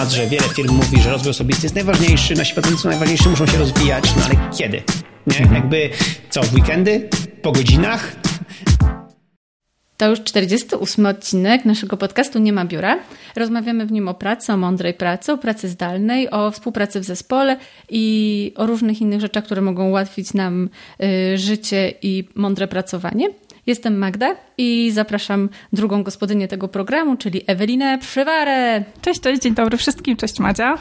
temat, że wiele firm mówi, że rozwój osobisty jest najważniejszy, nasi pracownicy są najważniejsi, muszą się rozwijać, no ale kiedy? Nie? Mhm. Jakby co, w weekendy? Po godzinach? To już 48 odcinek naszego podcastu Nie ma biura. Rozmawiamy w nim o pracy, o mądrej pracy, o pracy zdalnej, o współpracy w zespole i o różnych innych rzeczach, które mogą ułatwić nam y, życie i mądre pracowanie. Jestem Magda i zapraszam drugą gospodynię tego programu, czyli Ewelinę Przywarę. Cześć, cześć, dzień dobry wszystkim, cześć Madzia.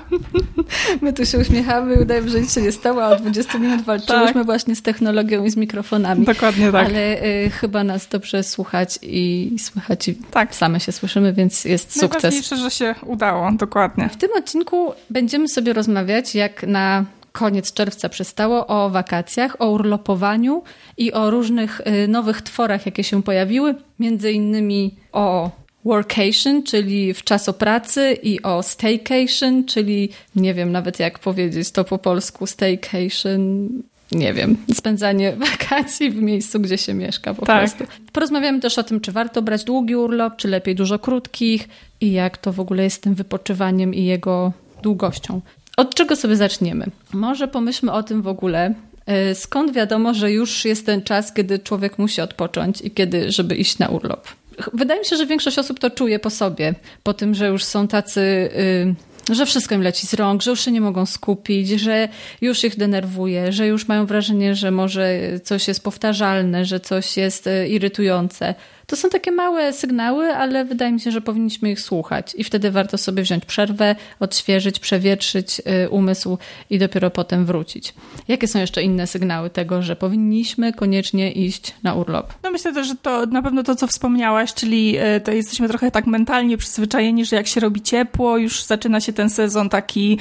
My tu się uśmiechamy i udajemy, że nic się nie stało, a od 20 minut walczyłyśmy tak. właśnie z technologią i z mikrofonami. Dokładnie tak. Ale y, chyba nas dobrze słuchać i słychać i tak. same się słyszymy, więc jest sukces. Najważniejsze, że się udało, dokładnie. W tym odcinku będziemy sobie rozmawiać jak na koniec czerwca przystało, o wakacjach, o urlopowaniu i o różnych y, nowych tworach, jakie się pojawiły, między innymi o workation, czyli w czas o pracy i o staycation, czyli nie wiem nawet jak powiedzieć to po polsku, staycation, nie wiem, spędzanie wakacji w miejscu, gdzie się mieszka po tak. prostu. Porozmawiamy też o tym, czy warto brać długi urlop, czy lepiej dużo krótkich i jak to w ogóle jest z tym wypoczywaniem i jego długością. Od czego sobie zaczniemy? Może pomyślmy o tym w ogóle, e, skąd wiadomo, że już jest ten czas, kiedy człowiek musi odpocząć i kiedy, żeby iść na urlop. Wydaje mi się, że większość osób to czuje po sobie, po tym, że już są tacy, y, że wszystko im leci z rąk, że już się nie mogą skupić, że już ich denerwuje, że już mają wrażenie, że może coś jest powtarzalne, że coś jest y, irytujące. To są takie małe sygnały, ale wydaje mi się, że powinniśmy ich słuchać i wtedy warto sobie wziąć przerwę, odświeżyć, przewietrzyć y, umysł i dopiero potem wrócić. Jakie są jeszcze inne sygnały tego, że powinniśmy koniecznie iść na urlop? No myślę też, że to na pewno to, co wspomniałaś, czyli y, to jesteśmy trochę tak mentalnie przyzwyczajeni, że jak się robi ciepło, już zaczyna się ten sezon taki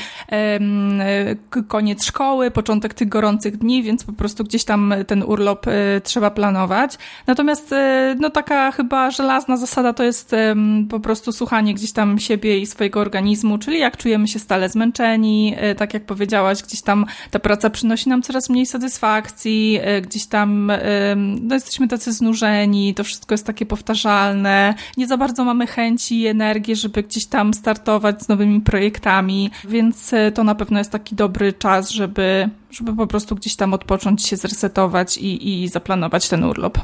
koniec szkoły, początek tych gorących dni, więc po prostu gdzieś tam ten urlop trzeba planować. Natomiast no taka chyba żelazna zasada to jest um, po prostu słuchanie gdzieś tam siebie i swojego organizmu, czyli jak czujemy się stale zmęczeni, e, tak jak powiedziałaś, gdzieś tam ta praca przynosi nam coraz mniej satysfakcji, e, gdzieś tam no, jesteśmy tacy znużeni, to wszystko jest takie powtarzalne, nie za bardzo mamy chęci i energii, żeby gdzieś tam startować z nowymi projektami, więc e, to na pewno jest taki dobry czas, żeby, żeby po prostu gdzieś tam odpocząć się, zresetować i, i zaplanować ten urlop.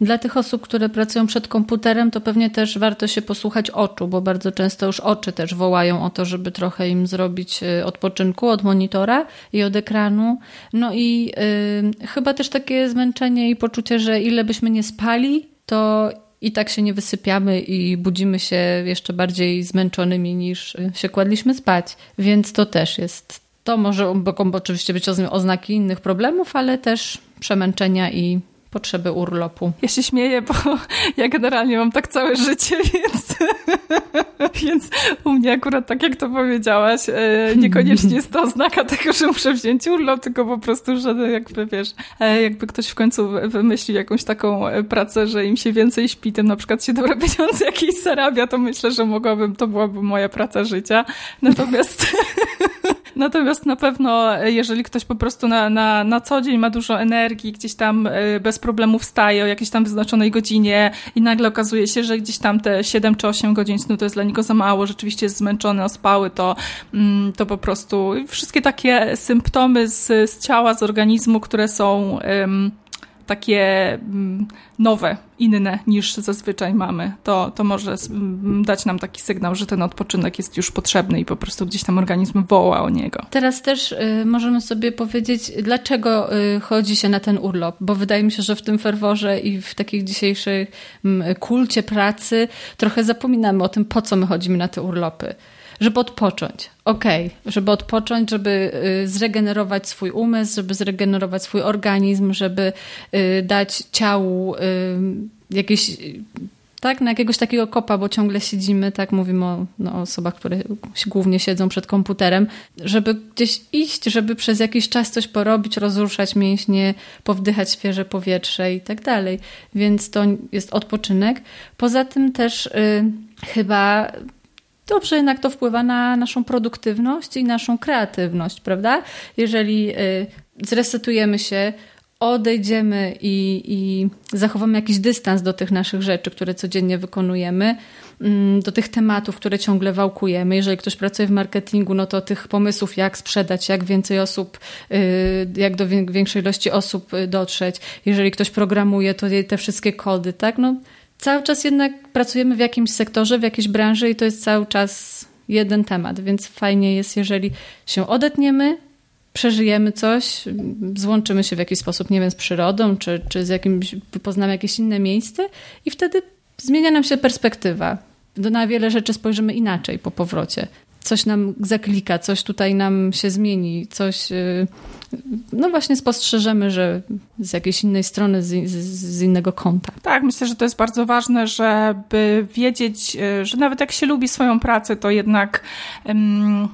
Dla tych osób, które pracują przed komputerem, to pewnie też warto się posłuchać oczu, bo bardzo często już oczy też wołają o to, żeby trochę im zrobić y, odpoczynku od monitora i od ekranu. No i yy, chyba też takie zmęczenie i poczucie, że ile byśmy nie spali, to i tak się nie wysypiamy i budzimy się jeszcze bardziej zmęczonymi niż się kładliśmy spać. Więc to też jest. To może oczywiście być oznaki innych problemów, ale też przemęczenia i potrzeby urlopu. Ja się śmieję, bo ja generalnie mam tak całe życie, więc, więc u mnie akurat tak jak to powiedziałaś, e, niekoniecznie jest to oznaka tego, że muszę wziąć urlop, tylko po prostu, że jakby wiesz, e, jakby ktoś w końcu wymyślił jakąś taką e, pracę, że im się więcej śpi, tym na przykład się dobre pieniądze jakieś zarabia, to myślę, że mogłabym, to byłaby moja praca życia. Natomiast Natomiast na pewno, jeżeli ktoś po prostu na, na, na co dzień ma dużo energii, gdzieś tam bez bez problemu wstaje o jakiejś tam wyznaczonej godzinie i nagle okazuje się, że gdzieś tam te 7 czy 8 godzin snu to jest dla niego za mało, rzeczywiście jest zmęczony, ospały, to, mm, to po prostu wszystkie takie symptomy z, z ciała, z organizmu, które są takie mm, nowe, inne niż zazwyczaj mamy, to, to może dać nam taki sygnał, że ten odpoczynek jest już potrzebny i po prostu gdzieś tam organizm woła o niego. Teraz też y, możemy sobie powiedzieć, dlaczego y, chodzi się na ten urlop, bo wydaje mi się, że w tym ferworze i w takiej dzisiejszej y, kulcie pracy trochę zapominamy o tym, po co my chodzimy na te urlopy żeby odpocząć. Okej, okay. żeby odpocząć, żeby y, zregenerować swój umysł, żeby zregenerować swój organizm, żeby y, dać ciału y, jakieś tak, na jakiegoś takiego kopa, bo ciągle siedzimy, tak mówimy o no, osobach, które głównie siedzą przed komputerem, żeby gdzieś iść, żeby przez jakiś czas coś porobić, rozruszać mięśnie, powdychać świeże powietrze i tak dalej. Więc to jest odpoczynek. Poza tym też y, chyba dobrze jednak to wpływa na naszą produktywność i naszą kreatywność, prawda? Jeżeli y, zresetujemy się, odejdziemy i, i zachowamy jakiś dystans do tych naszych rzeczy, które codziennie wykonujemy, mm, do tych tematów, które ciągle wałkujemy. Jeżeli ktoś pracuje w marketingu, no to tych pomysłów, jak sprzedać, jak więcej osób, y, jak do większej ilości osób y, dotrzeć. Jeżeli ktoś programuje, to te wszystkie kody, tak? No, cały czas jednak pracujemy w jakimś sektorze, w jakiejś branży i to jest cały czas jeden temat, więc fajnie jest, jeżeli się odetniemy, przeżyjemy coś, złączymy się w jakiś sposób, nie wiem, z przyrodą, czy, czy z jakimś, poznamy jakieś inne miejsce i wtedy zmienia nam się perspektywa. Na wiele rzeczy spojrzymy inaczej po powrocie. Coś nam zaklika, coś tutaj nam się zmieni, coś, y, no właśnie spostrzeżemy, że z jakiejś innej strony, z, z, innego kąta. Tak, myślę, że to jest bardzo ważne, żeby wiedzieć, y, że nawet jak się lubi swoją pracę, to jednak um,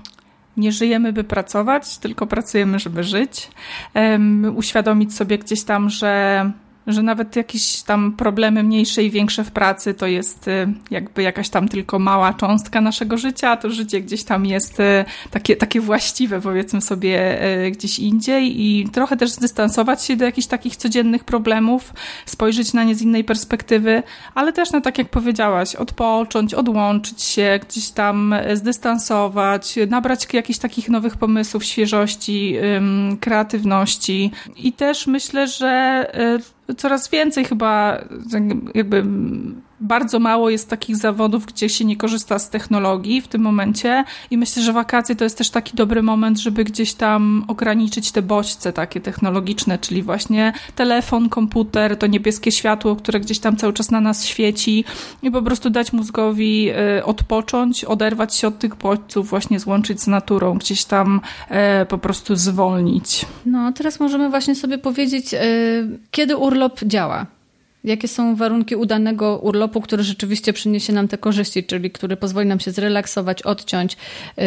nie żyjemy, by pracować, tylko pracujemy, żeby żyć. Um, uświadomić sobie gdzieś tam, że że nawet jakieś tam problemy mniejsze i większe w pracy to jest y, jakby jakaś tam tylko mała cząstka naszego życia, a to życie gdzieś tam jest y, takie, takie właściwe, powiedzmy sobie, y, gdzieś indziej. I trochę też zdystansować się do jakichś takich codziennych problemów, spojrzeć na nie z innej perspektywy, ale też, no tak jak powiedziałaś, odpocząć, odłączyć się, gdzieś tam zdystansować, nabrać jakichś takich nowych pomysłów, świeżości, kreatywności. I też myślę, że coraz więcej chyba jakby bardzo mało jest takich zawodów, gdzie się nie korzysta z technologii w tym momencie i myślę, że wakacje to jest też taki dobry moment, żeby gdzieś tam ograniczyć te bodźce takie technologiczne, czyli właśnie telefon, komputer, to niebieskie światło, które gdzieś tam cały czas na nas świeci i po prostu dać mózgowi y, odpocząć, oderwać się od tych bodźców, właśnie złączyć z naturą, gdzieś tam y, po prostu zwolnić. No, teraz możemy właśnie sobie powiedzieć, y, kiedy urlop działa jakie są warunki udanego urlopu, który rzeczywiście przyniesie nam te korzyści, czyli który pozwoli nam się zrelaksować, odciąć, yy,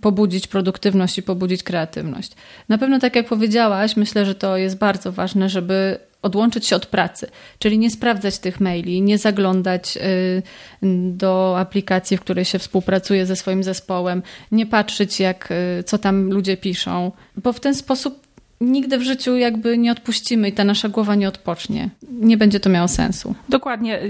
pobudzić produktywność i pobudzić kreatywność. Na pewno, tak jak powiedziałaś, myślę, że to jest bardzo ważne, żeby odłączyć się od pracy, czyli nie sprawdzać tych maili, nie zaglądać yy, do aplikacji, w której się współpracuje ze swoim zespołem, nie patrzeć, jak, yy, co tam ludzie piszą, bo w ten sposób nigdy w życiu jakby nie odpuścimy i ta nasza głowa nie odpocznie. Nie będzie to miało sensu. Dokładnie.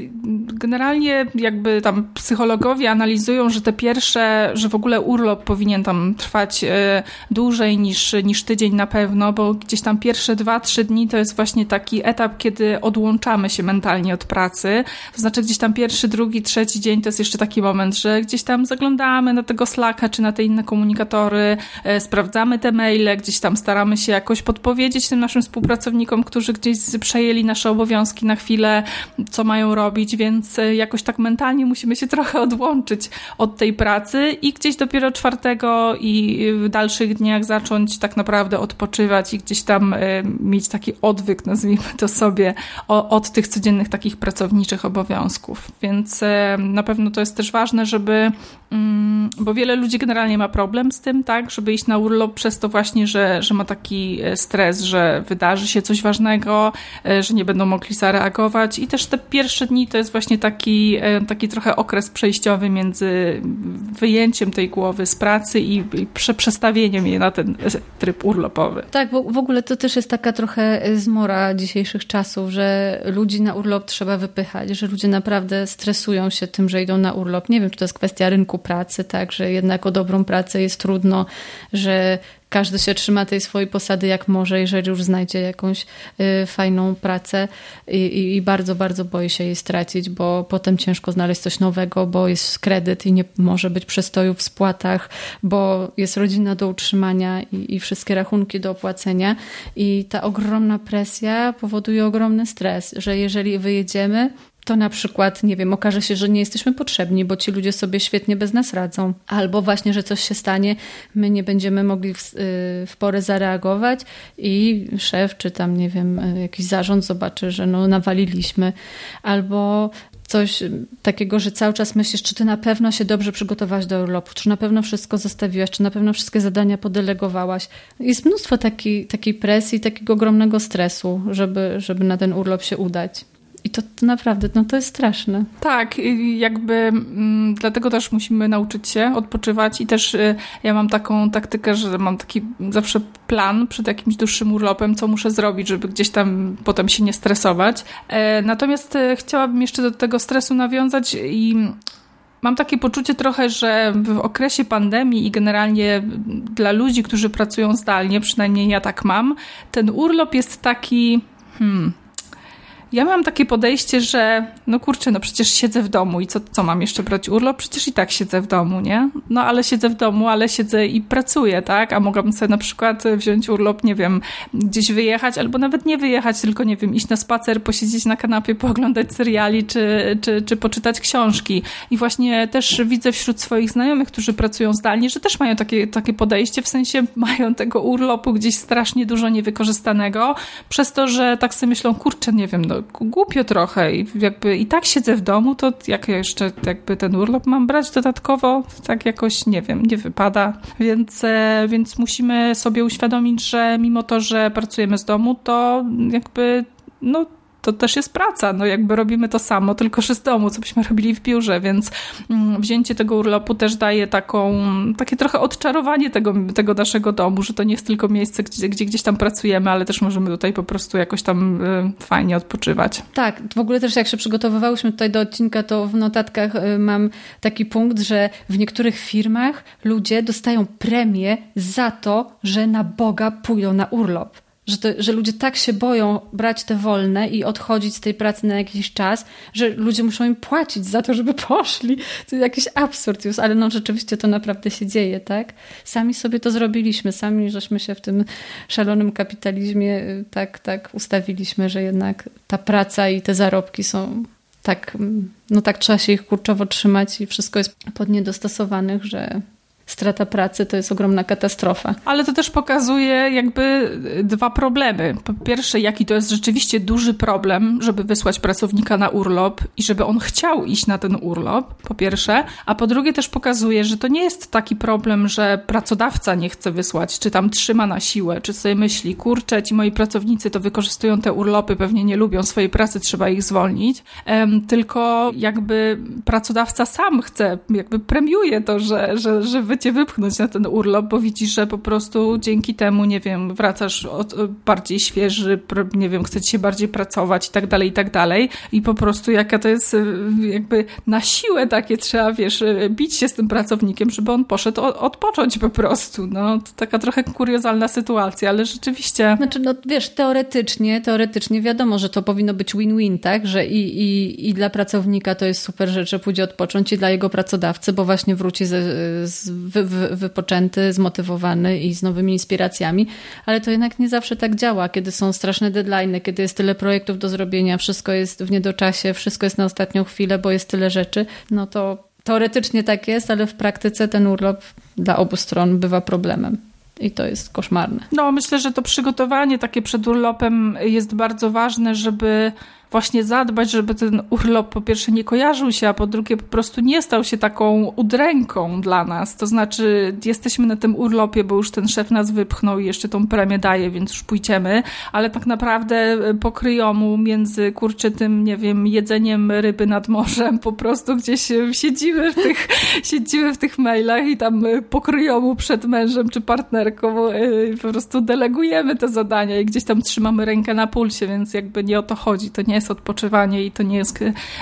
Generalnie jakby tam psychologowie analizują, że te pierwsze, że w ogóle urlop powinien tam trwać e, dłużej niż, niż tydzień na pewno, bo gdzieś tam pierwsze dwa, trzy dni to jest właśnie taki etap, kiedy odłączamy się mentalnie od pracy. To znaczy gdzieś tam pierwszy, drugi, trzeci dzień to jest jeszcze taki moment, że gdzieś tam zaglądamy na tego Slacka czy na te inne komunikatory, e, sprawdzamy te maile, gdzieś tam staramy się jakoś podpowiedzieć tym naszym współpracownikom, którzy gdzieś przejęli nasze obowiązki na chwilę, co mają robić, więc e, jakoś tak mentalnie musimy się trochę odłączyć od tej pracy i gdzieś dopiero czwartego i w dalszych dniach zacząć tak naprawdę odpoczywać i gdzieś tam e, mieć taki odwyk, nazwijmy to sobie, od tych codziennych takich pracowniczych obowiązków. Więc e, na pewno to jest też ważne, żeby, mm, bo wiele ludzi generalnie ma problem z tym, tak, żeby iść na urlop przez to właśnie, że, że ma taki stres, że wydarzy się coś ważnego, e, że nie będą mogli zareagować i też te pierwsze dni to jest właśnie taki, e, taki trochę okres przejściowy między wyjęciem tej głowy z pracy i, przestawieniem jej na ten tryb urlopowy. Tak, bo w ogóle to też jest taka trochę zmora dzisiejszych czasów, że ludzi na urlop trzeba wypychać, że ludzie naprawdę stresują się tym, że idą na urlop. Nie wiem, czy to jest kwestia rynku pracy, tak, że jednak o dobrą pracę jest trudno, że każdy się trzyma tej swojej posady jak może, jeżeli już znajdzie jakąś y, fajną pracę. I, i, bardzo, bardzo boi się jej stracić, bo potem ciężko znaleźć coś nowego, bo jest kredyt i nie może być przestoju w spłatach, bo jest rodzina do utrzymania i, i wszystkie rachunki do opłacenia. I ta ogromna presja powoduje ogromny stres, że jeżeli wyjedziemy, to na przykład, nie wiem, okaże się, że nie jesteśmy potrzebni, bo ci ludzie sobie świetnie bez nas radzą. Albo właśnie, że coś się stanie, my nie będziemy mogli w, y, w porę zareagować i szef, czy tam, nie wiem, y, jakiś zarząd zobaczy, że no nawaliliśmy. Albo coś takiego, że cały czas myślisz, czy ty na pewno się dobrze przygotowałaś do urlopu, czy na pewno wszystko zostawiłaś, czy na pewno wszystkie zadania podelegowałaś. Jest mnóstwo takiej, takiej presji, takiego ogromnego stresu, żeby, żeby na ten urlop się udać. I to, to naprawdę, no to jest straszne. Tak, jakby m, dlatego też musimy nauczyć się odpoczywać i też y, ja mam taką taktykę, że mam taki zawsze plan przed jakimś dłuższym urlopem, co muszę zrobić, żeby gdzieś tam potem się nie stresować. E, natomiast e, chciałabym jeszcze do tego stresu nawiązać i mam takie poczucie trochę, że w okresie pandemii i generalnie dla ludzi, którzy pracują zdalnie, przynajmniej ja tak mam, ten urlop jest taki. Hmm, ja mam takie podejście, że no kurczę, no przecież siedzę w domu i co, co mam jeszcze brać urlop? Przecież i tak siedzę w domu, nie? No ale siedzę w domu, ale siedzę i pracuję, tak? A mogłabym sobie na przykład wziąć urlop, nie wiem, gdzieś wyjechać, albo nawet nie wyjechać, tylko nie wiem, iść na spacer, posiedzieć na kanapie, pooglądać seriali, czy, czy, czy poczytać książki. I właśnie też widzę wśród swoich znajomych, którzy pracują zdalnie, że też mają takie, takie podejście, w sensie mają tego urlopu gdzieś strasznie dużo niewykorzystanego, przez to, że tak sobie myślą, kurczę, nie wiem, no głupio trochę i jakby i tak siedzę w domu, to jak jeszcze jakby ten urlop mam brać dodatkowo, tak jakoś, nie wiem, nie wypada. Więc, e, więc musimy sobie uświadomić, że mimo to, że pracujemy z domu, to jakby no to też jest praca. No jakby robimy to samo, tylko że z domu, co byśmy robili w biurze, więc mm, wzięcie tego urlopu też daje taką, takie trochę odczarowanie tego, tego naszego domu, że to nie jest tylko miejsce, gdzie, gdzie gdzieś tam pracujemy, ale też możemy tutaj po prostu jakoś tam y, fajnie odpoczywać. Tak, w ogóle też jak się przygotowywałyśmy tutaj do odcinka, to w notatkach y, mam taki punkt, że w niektórych firmach ludzie dostają premię za to, że na Boga pójdą na urlop. Że, to, że ludzie tak się boją brać te wolne i odchodzić z tej pracy na jakiś czas, że ludzie muszą im płacić za to, żeby poszli. To jakiś absurd już, ale no rzeczywiście to naprawdę się dzieje, tak? Sami sobie to zrobiliśmy, sami żeśmy się w tym szalonym kapitalizmie y, tak, tak ustawiliśmy, że jednak ta praca i te zarobki są tak, mm, no tak trzeba się ich kurczowo trzymać i wszystko jest pod niedostosowanych, że strata pracy to jest ogromna katastrofa. Ale to też pokazuje jakby dwa problemy. Po pierwsze, jaki to jest rzeczywiście duży problem, żeby wysłać pracownika na urlop i żeby on chciał iść na ten urlop, po pierwsze. A po drugie też pokazuje, że to nie jest taki problem, że pracodawca nie chce wysłać, czy tam trzyma na siłę, czy sobie myśli, kurczę, ci moi pracownicy to wykorzystują te urlopy, pewnie nie lubią swojej pracy, trzeba ich zwolnić. tylko jakby pracodawca sam chce, jakby premiuje to, że, że, że wy cię wypchnąć na ten urlop, bo widzisz, że po prostu dzięki temu, nie wiem, wracasz od, bardziej świeży, nie wiem, chcecie się bardziej pracować i tak dalej, i tak dalej. I po prostu jaka to jest y, jakby na siłę takie trzeba, wiesz, y, bić się z tym pracownikiem, żeby on poszedł odpocząć po prostu. No, to taka trochę kuriozalna sytuacja, ale rzeczywiście... Znaczy, no wiesz, teoretycznie, teoretycznie wiadomo, że to powinno być win-win, tak? Że i, i, i dla pracownika to jest super rzecz, że pójdzie odpocząć i dla jego pracodawcy, bo właśnie wróci ze, z, wy, wy, wypoczęty, zmotywowany i z nowymi inspiracjami, ale to jednak nie zawsze tak działa, kiedy są straszne deadline, kiedy jest tyle projektów do zrobienia, wszystko jest w niedoczasie, wszystko jest na ostatnią chwilę, bo jest tyle rzeczy, no to teoretycznie tak jest, ale w praktyce ten urlop dla obu stron bywa problemem. I to jest koszmarne. No, myślę, że to przygotowanie takie przed urlopem jest bardzo ważne, żeby właśnie zadbać, żeby ten urlop po pierwsze nie kojarzył się, a po drugie po prostu nie stał się taką udręką dla nas. To znaczy jesteśmy na tym urlopie, bo już ten szef nas wypchnął i jeszcze tą premię daje, więc już pójdziemy, ale tak naprawdę pokryją mu między kurczę tym, nie wiem, jedzeniem ryby nad morzem, po prostu gdzieś siedzimy w tych, siedzimy w tych mailach i tam pokryją mu przed mężem czy partnerką po prostu delegujemy te zadania i gdzieś tam trzymamy rękę na pulsie, więc jakby nie o to chodzi. To nie jest odpoczywanie i to nie jest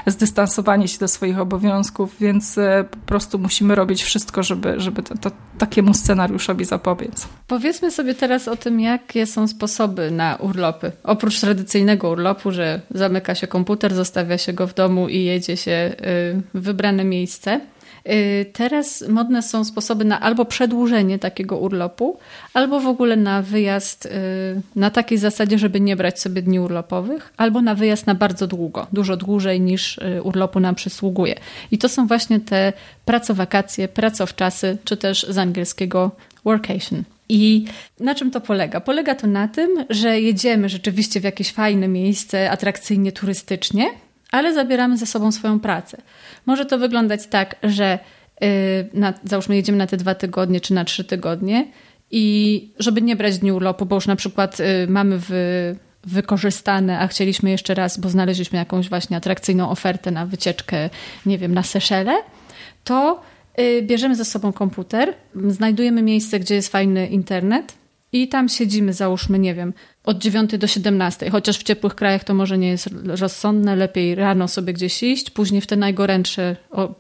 zdystansowanie się do swoich obowiązków, więc e, po prostu musimy robić wszystko, żeby, żeby to, to, takiemu scenariuszowi zapobiec. Powiedzmy sobie teraz o tym, jakie są sposoby na urlopy. Oprócz tradycyjnego urlopu, że zamyka się komputer, zostawia się go w domu i jedzie się w wybrane miejsce. Y, teraz modne są sposoby na albo przedłużenie takiego urlopu, albo w ogóle na wyjazd y, na takiej zasadzie, żeby nie brać sobie dni urlopowych, albo na wyjazd na bardzo długo, dużo dłużej niż y, urlopu nam przysługuje. I to są właśnie te pracowakacje, pracowczasy, czy też z angielskiego workation. I na czym to polega? Polega to na tym, że jedziemy rzeczywiście w jakieś fajne miejsce, atrakcyjnie turystycznie, ale zabieramy ze sobą swoją pracę. Może to wyglądać tak, że yy, na, załóżmy jedziemy na te dwa tygodnie czy na trzy tygodnie i żeby nie brać dni urlopu, bo już na przykład yy, mamy w wykorzystane, a chcieliśmy jeszcze raz, bo znaleźliśmy jakąś właśnie atrakcyjną ofertę na wycieczkę, nie wiem, na Seszele, to y, bierzemy ze sobą komputer, znajdujemy miejsce, gdzie jest fajny internet i tam siedzimy, załóżmy, nie wiem, od 9 do 17, chociaż w ciepłych krajach to może nie jest rozsądne, lepiej rano sobie gdzieś iść, później w ten najgorętszy,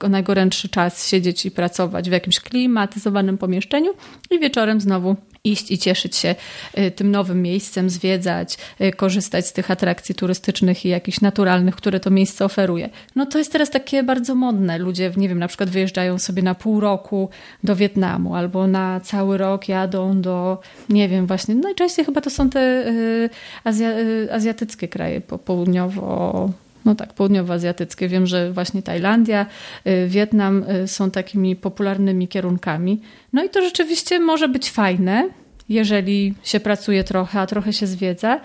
najgorętszy czas siedzieć i pracować w jakimś klimatyzowanym pomieszczeniu i wieczorem znowu iść i cieszyć się y, tym nowym miejscem, zwiedzać, y, korzystać z tych atrakcji turystycznych i jakichś naturalnych, które to miejsce oferuje. No to jest teraz takie bardzo modne. Ludzie, nie wiem, na przykład wyjeżdżają sobie na pół roku do Wietnamu albo na cały rok jadą do, nie wiem, właśnie, najczęściej chyba to są te y, azja, azjatyckie kraje po południowo no tak, południowoazjatyckie. Wiem, że właśnie Tajlandia, y, Wietnam y, są takimi popularnymi kierunkami. No i to rzeczywiście może być fajne, jeżeli się pracuje trochę, a trochę się zwiedza,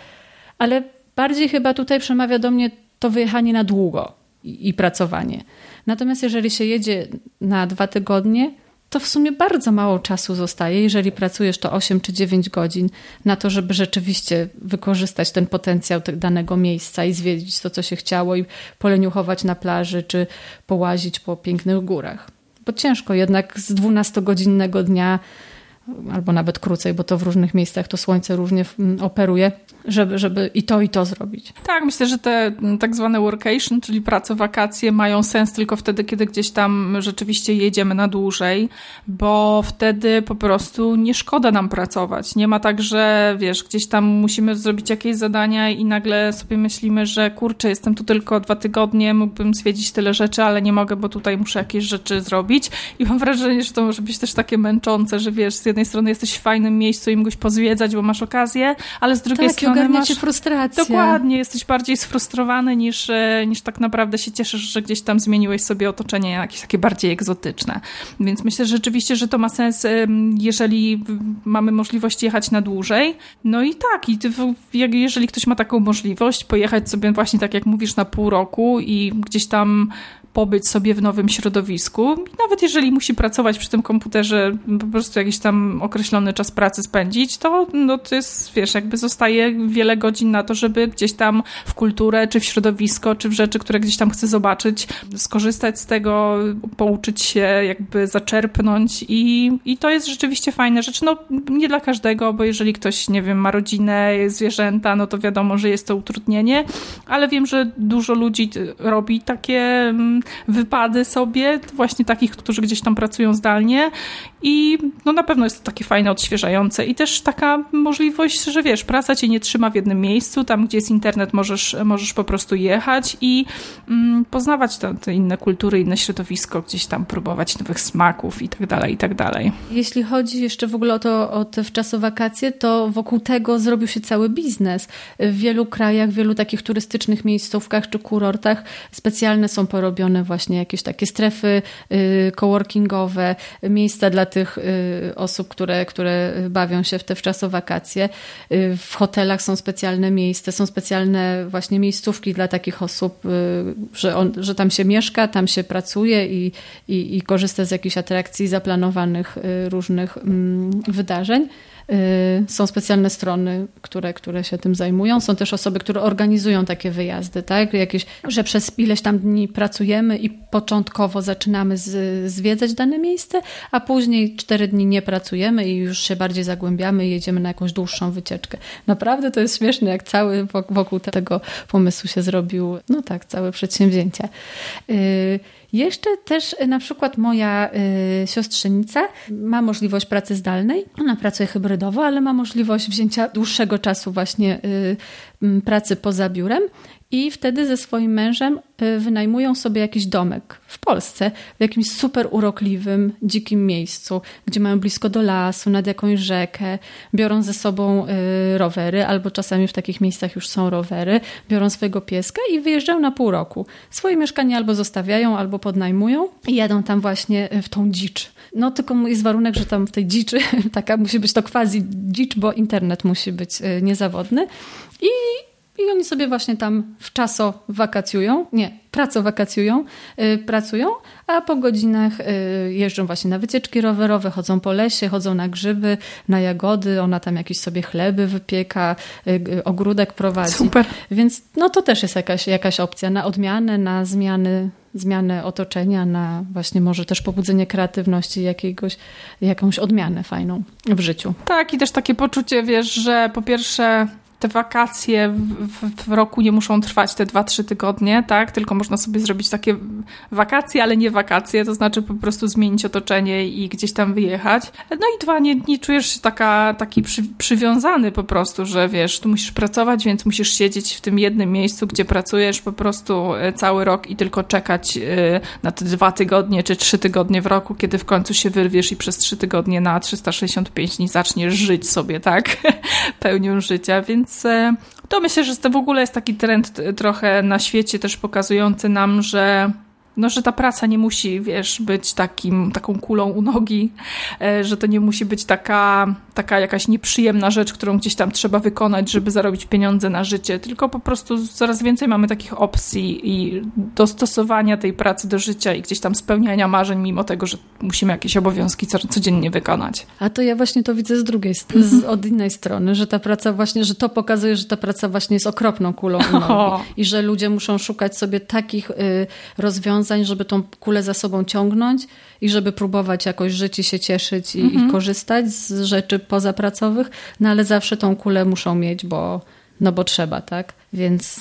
ale bardziej chyba tutaj przemawia do mnie to wyjechanie na długo i, i pracowanie. Natomiast jeżeli się jedzie na dwa tygodnie, to w sumie bardzo mało czasu zostaje, jeżeli pracujesz to 8 czy 9 godzin na to, żeby rzeczywiście wykorzystać ten potencjał danego miejsca i zwiedzić to, co się chciało i poleniuchować na plaży czy połazić po pięknych górach. Bo ciężko jednak z 12-godzinnego dnia albo nawet krócej, bo to w różnych miejscach to słońce różnie mm, operuje, żeby, żeby i to, i to zrobić. Tak, myślę, że te mm, tak zwane workation, czyli prace, wakacje mają sens tylko wtedy, kiedy gdzieś tam rzeczywiście jedziemy na dłużej, bo wtedy po prostu nie szkoda nam pracować. Nie ma tak, że wiesz, gdzieś tam musimy zrobić jakieś zadania i nagle sobie myślimy, że kurczę, jestem tu tylko dwa tygodnie, mógłbym zwiedzić tyle rzeczy, ale nie mogę, bo tutaj muszę jakieś rzeczy zrobić i mam wrażenie, że to może być też takie męczące, że wiesz, z jednej strony jesteś w fajnym miejscu i mógłbyś pozwiedzać, bo masz okazję, ale z drugiej tak, strony masz... cię frustrację. Dokładnie, jesteś bardziej sfrustrowany niż, e, niż tak naprawdę się cieszysz, że gdzieś tam zmieniłeś sobie otoczenie jakieś takie bardziej egzotyczne. Więc myślę że rzeczywiście, że to ma sens, jeżeli mamy możliwość jechać na dłużej. No i tak, i jeżeli ktoś ma taką możliwość, pojechać sobie właśnie tak jak mówisz na pół roku i gdzieś tam pobyć sobie w nowym środowisku. Nawet jeżeli musi pracować przy tym komputerze, po prostu jakiś tam określony czas pracy spędzić, to, no, to jest, wiesz, jakby zostaje wiele godzin na to, żeby gdzieś tam w kulturę, czy w środowisko, czy w rzeczy, które gdzieś tam chce zobaczyć, skorzystać z tego, pouczyć się, jakby zaczerpnąć i, i to jest rzeczywiście fajna rzecz. No, nie dla każdego, bo jeżeli ktoś, nie wiem, ma rodzinę, zwierzęta, no to wiadomo, że jest to utrudnienie, ale wiem, że dużo ludzi robi takie mm, wypady sobie, właśnie takich, którzy gdzieś tam pracują zdalnie i no na pewno jest to takie fajne, odświeżające i też taka możliwość, że wiesz, praca cię nie trzyma w jednym miejscu, tam gdzie jest internet możesz, możesz po prostu jechać i mm, poznawać te, te, inne kultury, inne środowisko, gdzieś tam próbować nowych smaków i tak dalej, i tak dalej. Jeśli chodzi jeszcze w ogóle o to, o te wczasowakacje, to wokół tego zrobił się cały biznes. W wielu krajach, w wielu takich turystycznych miejscówkach czy kurortach specjalne są porobione właśnie jakieś takie strefy y, coworkingowe, miejsca dla tych y, osób, które, które bawią się w te wczasowakacje. Y, w hotelach są specjalne miejsca, są specjalne właśnie miejscówki dla takich osób, że, on, że tam się mieszka, tam się pracuje i, i, i korzysta z jakichś atrakcji zaplanowanych różnych mm, wydarzeń. Y, są specjalne strony, które, które się tym zajmują. Są też osoby, które organizują takie wyjazdy, tak? Jakieś, że przez ileś tam dni pracujemy i początkowo zaczynamy z, zwiedzać dane miejsce, a później cztery dni nie pracujemy i już się bardziej zagłębiamy i jedziemy na jakąś dłuższą wycieczkę. Naprawdę to jest śmieszne, jak cały wokół tego pomysłu się zrobił, no tak, całe przedsięwzięcie. Jeszcze też y, na przykład moja y, siostrzenica ma możliwość pracy zdalnej. Ona pracuje hybrydowo, ale ma możliwość wzięcia dłuższego czasu właśnie y, pracy poza biurem i wtedy ze swoim mężem y, wynajmują sobie jakiś domek w Polsce, w jakimś super urokliwym, dzikim miejscu, gdzie mają blisko do lasu, nad jakąś rzekę, biorą ze sobą y, rowery, albo czasami w takich miejscach już są rowery, biorą swojego pieska i wyjeżdżają na pół roku. Swoje mieszkanie albo zostawiają, albo podnajmują i jadą tam właśnie y, w tą dzicz. No tylko jest warunek, że tam w tej dziczy, taka musi być to quasi dzicz, bo internet musi być niezawodny. I I oni sobie właśnie tam w czaso wakacjują, nie, pracowakacjują, yy, pracują, a po godzinach yy, jeżdżą właśnie na wycieczki rowerowe, chodzą po lesie, chodzą na grzyby, na jagody, ona tam jakieś sobie chleby wypieka, yy, ogródek prowadzi. Super. Więc no to też jest jakaś, jakaś opcja na odmianę, na zmiany zmianę otoczenia, na właśnie może też pobudzenie kreatywności, jakiegoś, jakąś odmianę fajną w życiu. Tak, i też takie poczucie, wiesz, że po pierwsze te wakacje w, w, roku nie muszą trwać te 2-3 tygodnie, tak? Tylko można sobie zrobić takie wakacje, ale nie wakacje, to znaczy po prostu zmienić otoczenie i gdzieś tam wyjechać. No i dwa, nie, nie czujesz się taka, taki przy, przywiązany po prostu, że wiesz, tu musisz pracować, więc musisz siedzieć w tym jednym miejscu, gdzie pracujesz po prostu e, cały rok i tylko czekać e, na te dwa tygodnie czy trzy tygodnie w roku, kiedy w końcu się wyrwiesz i przez trzy tygodnie na 365 dni zaczniesz żyć sobie, tak? Pełnią życia, więc więc e, to myślę, że to w ogóle jest taki trend trochę na świecie też pokazujący nam, że no, że ta praca nie musi, wiesz, być takim, taką kulą u nogi, e, że to nie musi być taka, taka jakaś nieprzyjemna rzecz, którą gdzieś tam trzeba wykonać, żeby zarobić pieniądze na życie, tylko po prostu coraz więcej mamy takich opcji i dostosowania tej pracy do życia i gdzieś tam spełniania marzeń, mimo tego, że musimy jakieś obowiązki codziennie wykonać. A to ja właśnie to widzę z drugiej, z, od innej strony, że ta praca właśnie, że to pokazuje, że ta praca właśnie jest okropną kulą u nogi i że ludzie muszą szukać sobie takich y, rozwiązań, rozwiązań, żeby tą kulę za sobą ciągnąć i żeby próbować jakoś żyć i się cieszyć i, mhm. i korzystać z rzeczy pozapracowych, no ale zawsze tą kulę muszą mieć, bo, no bo trzeba, tak? Więc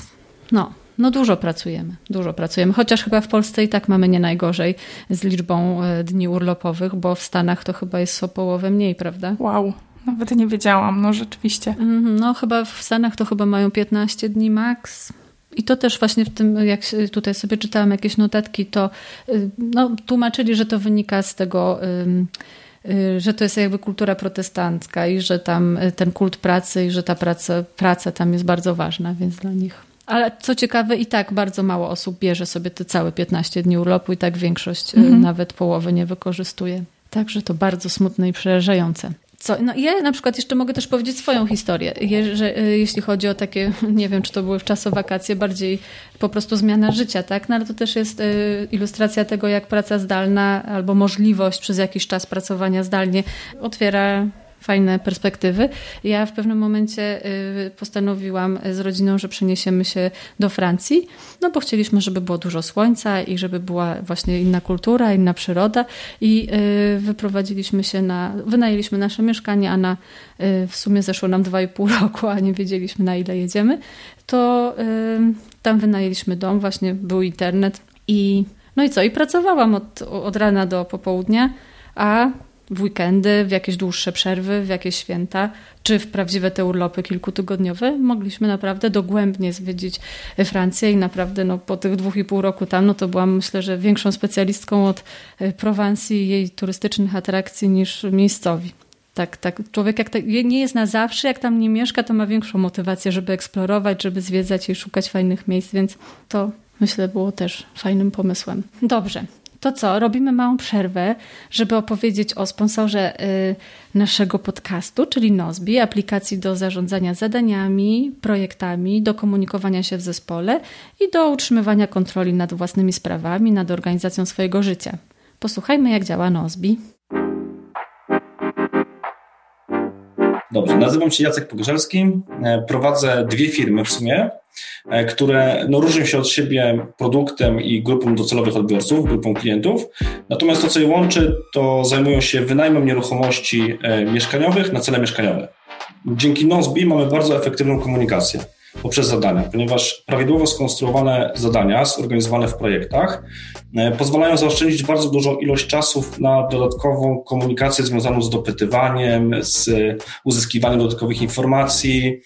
no, no dużo pracujemy, dużo pracujemy. Chociaż chyba w Polsce i tak mamy nie najgorzej z liczbą e, dni urlopowych, bo w Stanach to chyba jest o połowę mniej, prawda? Wow. Nawet nie wiedziałam, no rzeczywiście. Mhm, no chyba w Stanach to chyba mają 15 dni maks. I to też właśnie w tym, jak tutaj sobie czytałam jakieś notatki, to y, no, tłumaczyli, że to wynika z tego, y, że to jest jakby kultura protestancka i że tam y, ten kult pracy i że ta praca, praca tam jest bardzo ważna, więc dla nich. Ale co ciekawe, i tak bardzo mało osób bierze sobie te całe 15 dni urlopu i tak większość mhm. nawet połowy nie wykorzystuje. Także to bardzo smutne i przerażające. Co? No ja na przykład jeszcze mogę też powiedzieć swoją historię, je, że, y, jeśli chodzi o takie, nie wiem, czy to były w czasu wakacje, bardziej po prostu zmiana życia, tak? No ale to też jest y, ilustracja tego, jak praca zdalna albo możliwość przez jakiś czas pracowania zdalnie otwiera fajne perspektywy. Ja w pewnym momencie y, postanowiłam z rodziną, że przeniesiemy się do Francji, no bo chcieliśmy, żeby było dużo słońca i żeby była właśnie inna kultura, inna przyroda i y, wyprowadziliśmy się na, wynajęliśmy nasze mieszkanie, a na y, w sumie zeszło nam dwa i pół roku, a nie wiedzieliśmy na ile jedziemy, to tam wynajęliśmy dom, właśnie był internet i no i co? I pracowałam od, od rana do popołudnia, a w weekendy, w jakieś dłuższe przerwy, w jakieś święta, czy w prawdziwe te urlopy kilkutygodniowe, mogliśmy naprawdę dogłębnie zwiedzić Francję i naprawdę no, po tych dwóch i pół roku tam, no to byłam myślę, że większą specjalistką od e, Prowansji i jej turystycznych atrakcji niż miejscowi. Tak, tak. Człowiek jak nie jest na zawsze, jak tam nie mieszka, to ma większą motywację, żeby eksplorować, żeby zwiedzać i szukać fajnych miejsc, więc to myślę było też fajnym pomysłem. Dobrze to co? Robimy małą przerwę, żeby opowiedzieć o sponsorze y, naszego podcastu, czyli Nozbi, aplikacji do zarządzania zadaniami, projektami, do komunikowania się w zespole i do utrzymywania kontroli nad własnymi sprawami, nad organizacją swojego życia. Posłuchajmy, jak działa Nozbi. Dobrze, nazywam się Jacek Pogorzelski, e, prowadzę dwie firmy w sumie. E, które no, różnią się od siebie produktem i grupą docelowych odbiorców, grupą klientów. Natomiast to, co je łączy, to zajmują się wynajmem nieruchomości e, mieszkaniowych na cele mieszkaniowe. Dzięki Nozbi mamy bardzo efektywną komunikację poprzez zadania, ponieważ prawidłowo skonstruowane zadania, zorganizowane w projektach, e, pozwalają zaoszczędzić bardzo dużą ilość czasów na dodatkową komunikację związaną z dopytywaniem, z uzyskiwaniem dodatkowych informacji,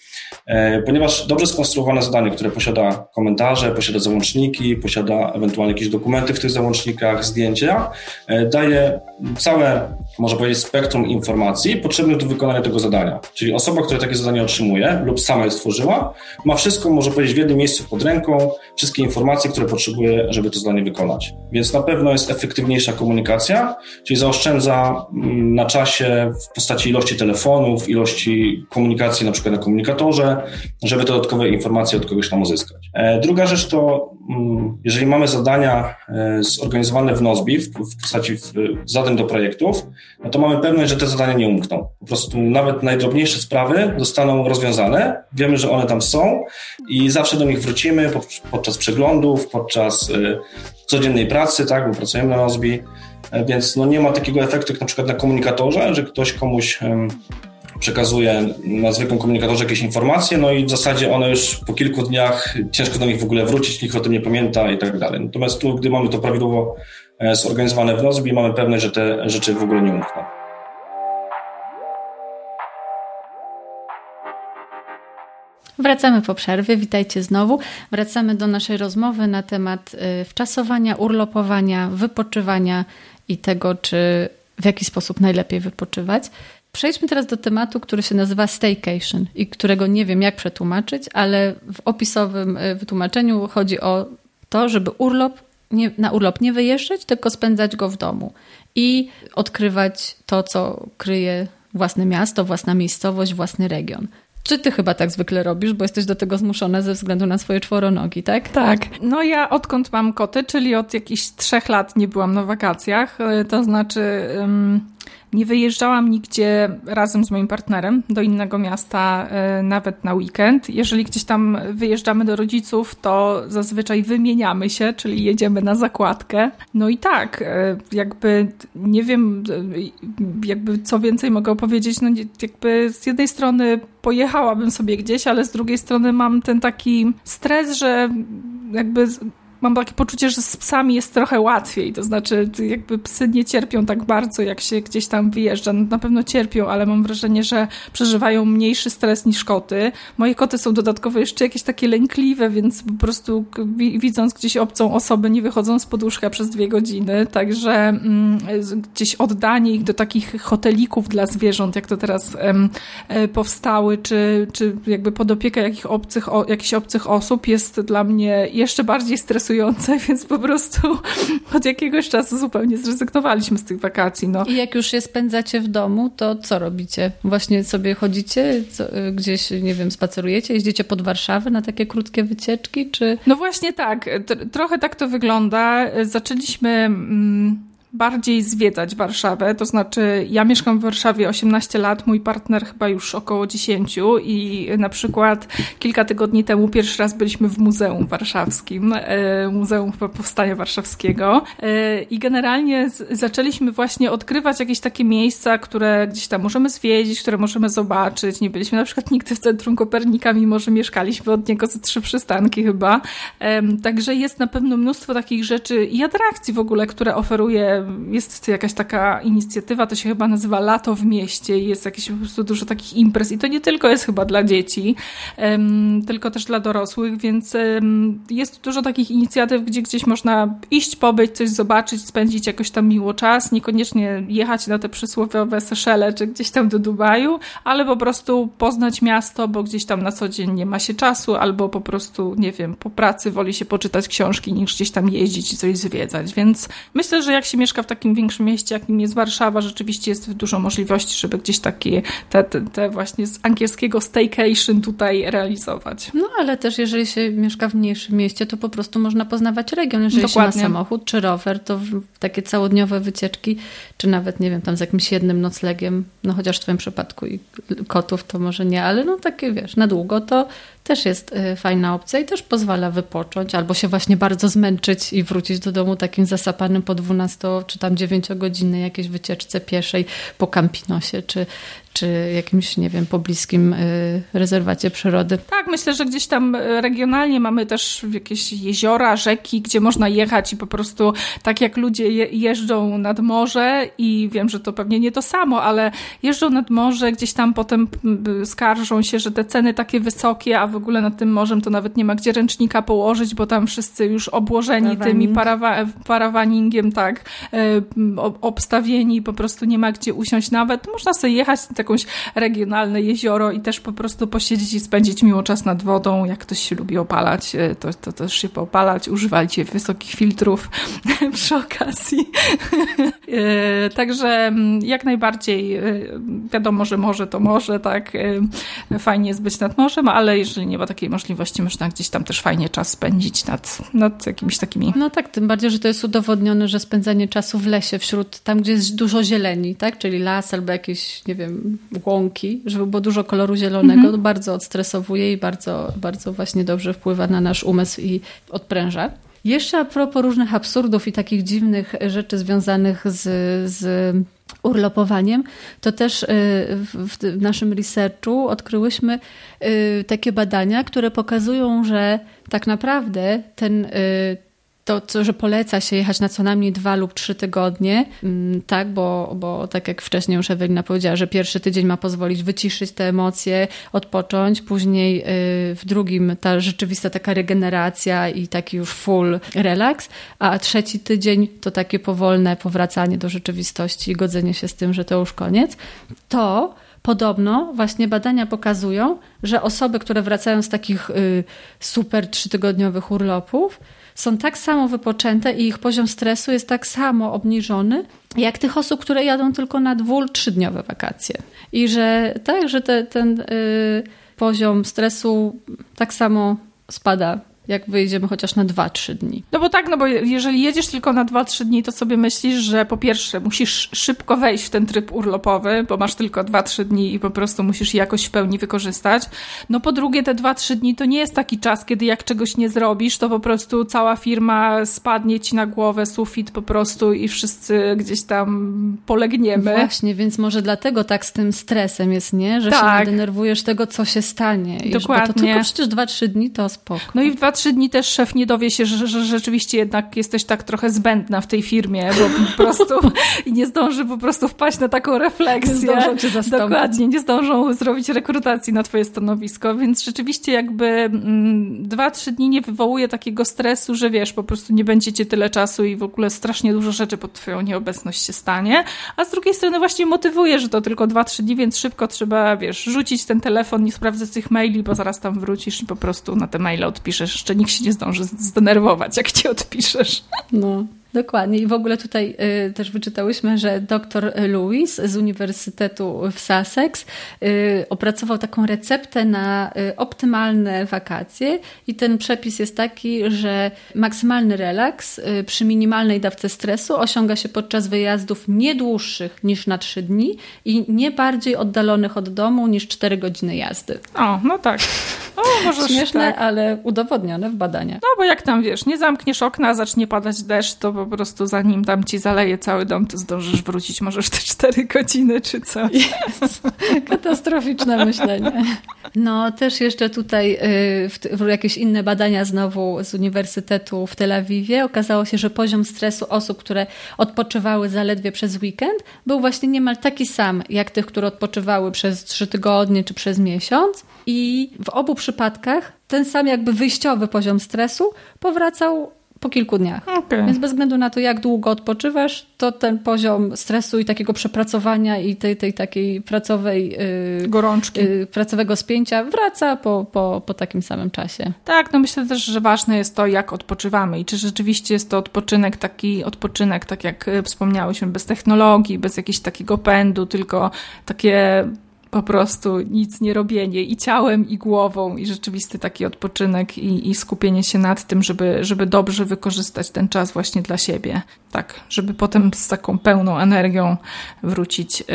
e, ponieważ dobrze skonstruowane zadanie, które posiada komentarze, posiada załączniki, posiada ewentualnie jakieś dokumenty w tych załącznikach, zdjęcia, e, daje całe można powiedzieć, spektrum informacji potrzebnych do wykonania tego zadania. Czyli osoba, która takie zadanie otrzymuje lub sama je stworzyła, ma wszystko, może powiedzieć, w jednym miejscu pod ręką, wszystkie informacje, które potrzebuje, żeby to zadanie wykonać. Więc na pewno jest efektywniejsza komunikacja, czyli zaoszczędza mm, na czasie w postaci ilości telefonów, ilości komunikacji na przykład na komunikatorze, żeby dodatkowe informacje od kogoś tam uzyskać. E, druga rzecz to, jeżeli mamy zadania e, zorganizowane w Nozbi, w postaci zadań do projektów, no to mamy pewność, że te zadania nie umkną. Po prostu nawet najdrobniejsze sprawy zostaną rozwiązane, wiemy, że one tam są i zawsze do nich wrócimy podczas przeglądów, podczas y, codziennej pracy, tak, bo pracujemy na Nozbi, e, więc no nie ma takiego efektu jak na przykład na komunikatorze, że ktoś komuś przekazuje na zwykłym komunikatorze jakieś informacje, no i w zasadzie one już po kilku dniach ciężko do nich w ogóle wrócić, nikt o tym nie pamięta i tak dalej. Natomiast tu, gdy mamy to prawidłowo e, zorganizowane w Nozbi, mamy pewność, że te rzeczy w ogóle nie umkną. Wracamy po przerwie, witajcie znowu. Wracamy do naszej rozmowy na temat y, wczasowania, urlopowania, wypoczywania i tego, czy w jaki sposób najlepiej wypoczywać. Przejdźmy teraz do tematu, który się nazywa staycation i którego nie wiem jak przetłumaczyć, ale w opisowym y, wytłumaczeniu chodzi o to, żeby urlop nie, na urlop nie wyjeżdżać, tylko spędzać go w domu i odkrywać to, co kryje własne miasto, własna miejscowość, własny region. Czy ty chyba tak zwykle robisz, bo jesteś do tego zmuszona ze względu na swoje czworonogi, tak? Tak. No ja odkąd mam koty, czyli od jakichś trzech lat nie byłam na wakacjach, e, to znaczy... nie wyjeżdżałam nigdzie razem z moim partnerem do innego miasta, e, nawet na weekend. Jeżeli gdzieś tam wyjeżdżamy do rodziców, to zazwyczaj wymieniamy się, czyli jedziemy na zakładkę. No i tak, e, jakby nie wiem, e, jakby co więcej mogę opowiedzieć, no jakby z jednej strony pojechałabym sobie gdzieś, ale z drugiej strony mam ten taki stres, że jakby mam takie poczucie, że z psami jest trochę łatwiej. To znaczy, jakby psy nie cierpią tak bardzo, jak się gdzieś tam wyjeżdża. No, na pewno cierpią, ale mam wrażenie, że przeżywają mniejszy stres niż koty. Moje koty są dodatkowo jeszcze jakieś takie lękliwe, więc po prostu widząc gdzieś obcą osobę, nie wychodzą z poduszka przez dwie godziny. Także mm, gdzieś oddanie ich do takich hotelików dla zwierząt, jak to teraz em, e, powstały, czy, czy jakby pod opiekę jakich obcych, o, jakichś obcych osób jest dla mnie jeszcze bardziej stresujące więc po prostu od jakiegoś czasu zupełnie zrezygnowaliśmy z tych wakacji. No. I jak już je spędzacie w domu, to co robicie? Właśnie sobie chodzicie, co, gdzieś, nie wiem, spacerujecie, jeździcie pod Warszawę na takie krótkie wycieczki, czy... No właśnie tak, trochę tak to wygląda. Zaczęliśmy... Mm, bardziej zwiedzać Warszawę. To znaczy, ja mieszkam w Warszawie 18 lat, mój partner chyba już około 10 i na przykład kilka tygodni temu pierwszy raz byliśmy w Muzeum Warszawskim, e, Muzeum Powstania Warszawskiego e, i generalnie zaczęliśmy właśnie odkrywać jakieś takie miejsca, które gdzieś tam możemy zwiedzić, które możemy zobaczyć. Nie byliśmy na przykład nigdy w centrum Kopernika, mimo że mieszkaliśmy od niego ze trzy przystanki chyba. Także jest na pewno mnóstwo takich rzeczy i atrakcji w ogóle, które oferuje jest jakaś taka inicjatywa, to się chyba nazywa Lato w mieście i jest jakieś po prostu dużo takich imprez. I to nie tylko jest chyba dla dzieci, tylko też dla dorosłych, więc jest dużo takich inicjatyw, gdzie gdzieś można iść, pobyć, coś zobaczyć, spędzić jakoś tam miło czas, niekoniecznie jechać na te przysłowiowe Seszele czy gdzieś tam do Dubaju, ale po prostu poznać miasto, bo gdzieś tam na co dzień nie ma się czasu, albo po prostu, nie wiem, po pracy woli się poczytać książki niż gdzieś tam jeździć i coś zwiedzać, więc myślę, że jak się mieszka mieszka w takim większym mieście, jakim jest Warszawa, rzeczywiście jest dużo możliwości, żeby gdzieś takie te, te, te właśnie z angielskiego staycation tutaj realizować. No ale też jeżeli się mieszka w mniejszym mieście, to po prostu można poznawać region. Jeżeli Dokładnie. się ma samochód czy rower, to takie całodniowe wycieczki, czy nawet, nie wiem, tam z jakimś jednym noclegiem, no chociaż w twoim przypadku i kotów to może nie, ale no takie, wiesz, na długo to też jest y, fajna opcja i też pozwala wypocząć albo się właśnie bardzo zmęczyć i wrócić do domu takim zasapanym po 12 czy tam 9 godzinnej jakiejś wycieczce pieszej po Campinosie czy, czy jakimś, nie wiem, pobliskim y, rezerwacie przyrody. Tak, myślę, że gdzieś tam y, regionalnie mamy też jakieś jeziora, rzeki, gdzie można jechać i po prostu tak jak ludzie je, jeżdżą nad morze i wiem, że to pewnie nie to samo, ale jeżdżą nad morze, gdzieś tam potem skarżą się, że te ceny takie wysokie, a w ogóle nad tym morzem to nawet nie ma gdzie ręcznika położyć, bo tam wszyscy już obłożeni tymi parawa parawaningiem, tak, y, obstawieni, po prostu nie ma gdzie usiąść nawet. Można sobie jechać jakąś regionalne jezioro i też po prostu posiedzieć i spędzić miło czas nad wodą. Jak ktoś się lubi opalać, e, to, to też się poopalać. Używajcie wysokich filtrów przy okazji. E, także mm, jak najbardziej e, wiadomo, że może to może, tak. Fajnie jest być nad morzem, ale jeżeli nie ma takiej możliwości, można gdzieś tam też fajnie czas spędzić nad, nad jakimiś takimi. No tak, tym bardziej, że to jest udowodnione, że spędzanie czasu w lesie, wśród tam, gdzie jest dużo zieleni, tak? Czyli las albo jakieś, nie wiem, łąki, żeby było dużo koloru zielonego, mhm. bardzo odstresowuje i bardzo, bardzo właśnie dobrze wpływa na nasz umysł i odpręża. Jeszcze a propos różnych absurdów i takich dziwnych rzeczy związanych z, z urlopowaniem, to też y, w naszym researchu odkryłyśmy y, takie badania, które pokazują, że tak naprawdę ten to, że poleca się jechać na co najmniej dwa lub trzy tygodnie, mm, tak, bo, bo tak jak wcześniej już Ewelina powiedziała, że pierwszy tydzień ma pozwolić wyciszyć te emocje, odpocząć, później y, w drugim ta rzeczywista taka regeneracja i taki już full relaks, a trzeci tydzień to takie powolne powracanie do rzeczywistości i godzenie się z tym, że to już koniec, to Podobno właśnie badania pokazują, że osoby, które wracają z takich y, super trzytygodniowych urlopów, są tak samo wypoczęte i ich poziom stresu jest tak samo obniżony, jak tych osób, które jadą tylko na dwu, trzydniowe wakacje. I że tak, że te, ten y, poziom stresu tak samo spada jak wyjdziemy chociaż na 2-3 dni. No bo tak, no bo jeżeli jedziesz tylko na 2-3 dni, to sobie myślisz, że po pierwsze musisz szybko wejść w ten tryb urlopowy, bo masz tylko 2-3 dni i po prostu musisz je jakoś w pełni wykorzystać. No po drugie, te 2-3 dni to nie jest taki czas, kiedy jak czegoś nie zrobisz, to po prostu cała firma spadnie ci na głowę, sufit po prostu i wszyscy gdzieś tam polegniemy. Właśnie, więc może dlatego tak z tym stresem jest, nie? Że tak. się denerwujesz tego, co się stanie. Dokładnie. Bo to tylko przecież 2-3 dni to spoko. No i w 2 trzy dni też szef nie dowie się, że, że rzeczywiście jednak jesteś tak trochę zbędna w tej firmie, bo po prostu i nie zdąży po prostu wpaść na taką refleksję. Nie zdążą cię zastąpić. Dokładnie, nie zdążą zrobić rekrutacji na twoje stanowisko, więc rzeczywiście jakby mm, dwa, trzy dni nie wywołuje takiego stresu, że wiesz, po prostu nie będziecie tyle czasu i w ogóle strasznie dużo rzeczy pod twoją nieobecność się stanie, a z drugiej strony właśnie motywuje, że to tylko dwa, trzy dni, więc szybko trzeba, wiesz, rzucić ten telefon, nie sprawdzać tych maili, bo zaraz tam wrócisz i po prostu na te maile odpiszesz jeszcze nikt się nie zdąży zdenerwować, jak ci odpiszesz. No. Dokładnie. I w ogóle tutaj y, też wyczytałyśmy, że dr Lewis z Uniwersytetu w Sussex y, opracował taką receptę na y, optymalne wakacje i ten przepis jest taki, że maksymalny relaks y, przy minimalnej dawce stresu osiąga się podczas wyjazdów nie dłuższych niż na 3 dni i nie bardziej oddalonych od domu niż 4 godziny jazdy. O, no tak. O, może Śmieszne, tak. ale udowodnione w badaniach. No bo jak tam wiesz, nie zamkniesz okna, zacznie padać deszcz, to po prostu zanim tam ci zaleje cały dom, to zdążysz wrócić może w te cztery godziny czy coś. Yes. Katastroficzne myślenie. No też jeszcze tutaj y, w, w jakieś inne badania znowu z Uniwersytetu w Tel Awiwie okazało się, że poziom stresu osób, które odpoczywały zaledwie przez weekend był właśnie niemal taki sam jak tych, które odpoczywały przez trzy tygodnie czy przez miesiąc i w obu przypadkach ten sam jakby wyjściowy poziom stresu powracał po kilku dniach. Okay. Więc bez względu na to, jak długo odpoczywasz, to ten poziom stresu i takiego przepracowania i tej, tej takiej pracowej yy, gorączki, yy, pracowego spięcia wraca po, po, po takim samym czasie. Tak, no myślę też, że ważne jest to, jak odpoczywamy i czy rzeczywiście jest to odpoczynek taki odpoczynek, tak jak y, wspomniałyśmy, bez technologii, bez jakiegoś takiego pędu, tylko takie po prostu nic nie robienie i ciałem, i głową, i rzeczywisty taki odpoczynek, i, i skupienie się nad tym, żeby, żeby dobrze wykorzystać ten czas właśnie dla siebie. Tak, żeby potem z taką pełną energią wrócić y,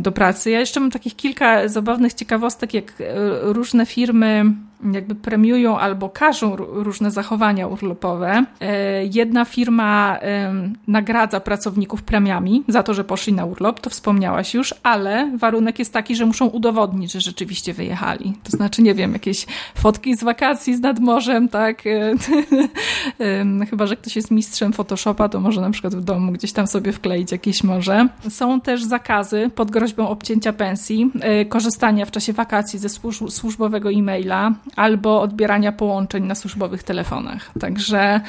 do pracy. Ja jeszcze mam takich kilka zabawnych ciekawostek, jak y, różne firmy jakby premiują albo każą różne zachowania urlopowe. E, jedna firma nagradza pracowników premiami za to, że poszli na urlop, to wspomniałaś już, ale warunek jest taki, że muszą udowodnić, że rzeczywiście wyjechali. To znaczy, nie wiem, jakieś fotki z wakacji z nad morzem, tak? E, chyba, że ktoś jest mistrzem Photoshopa, to może na przykład w domu gdzieś tam sobie wkleić jakieś morze. Są też zakazy pod groźbą obcięcia pensji, e, korzystania w czasie wakacji ze służbowego e-maila, albo odbierania połączeń na służbowych telefonach. Także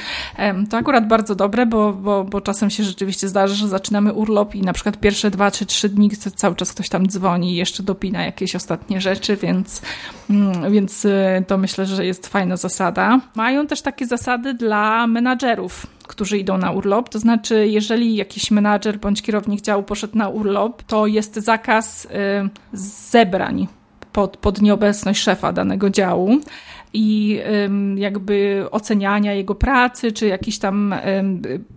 to akurat bardzo dobre, bo, bo, bo czasem się rzeczywiście zdarza, że zaczynamy urlop i na przykład pierwsze dwa czy trzy dni cały czas ktoś tam dzwoni i jeszcze dopina jakieś ostatnie rzeczy, więc, mm, więc y, to myślę, że jest fajna zasada. Mają też takie zasady dla menadżerów, którzy idą na urlop. To znaczy, jeżeli jakiś menadżer bądź kierownik działu poszedł na urlop, to jest zakaz y, zebrań pod, pod nieobecność szefa danego działu i jakby oceniania jego pracy, czy jakiś tam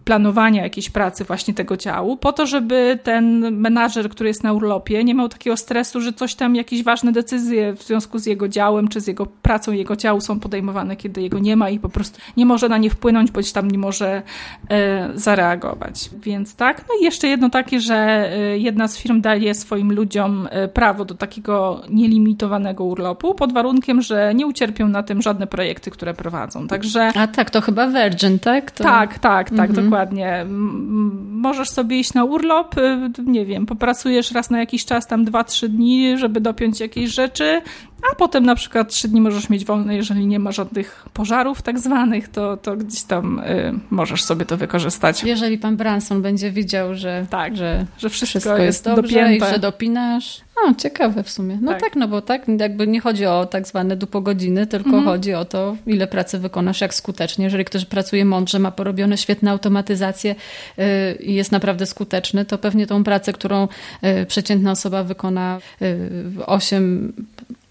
planowania jakiejś pracy właśnie tego działu, po to, żeby ten menadżer, który jest na urlopie, nie miał takiego stresu, że coś tam, jakieś ważne decyzje w związku z jego działem, czy z jego pracą jego działu są podejmowane, kiedy jego nie ma i po prostu nie może na nie wpłynąć, bądź tam nie może e, zareagować. Więc tak. No i jeszcze jedno takie, że e, jedna z firm daje swoim ludziom e, prawo do takiego nielimitowanego urlopu, pod warunkiem, że nie ucierpią na tym żadne projekty, które prowadzą. Także... A tak, to chyba Virgin, tak? To... Tak, tak, tak, mhm. dokładnie. Możesz sobie iść na urlop, y, nie wiem, popracujesz raz na jakiś czas, tam dwa, trzy dni, żeby dopiąć jakieś rzeczy, a potem na przykład trzy dni możesz mieć wolne, jeżeli nie ma żadnych pożarów tak zwanych, to, to gdzieś tam y, możesz sobie to wykorzystać. Jeżeli pan Branson będzie widział, że, tak, że, że wszystko, wszystko jest, dobrze dopięte. i że dopinasz. O, ciekawe w sumie. No tak. tak. no bo tak, jakby nie chodzi o tak zwane dupogodziny, tylko mhm. chodzi o to, ile pracy wykonasz, jak skutecznie. Jeżeli ktoś pracuje mądrze, ma porobione świetne automatyzacje y, i jest naprawdę skuteczny, to pewnie tą pracę, którą y, przeciętna osoba wykona w 8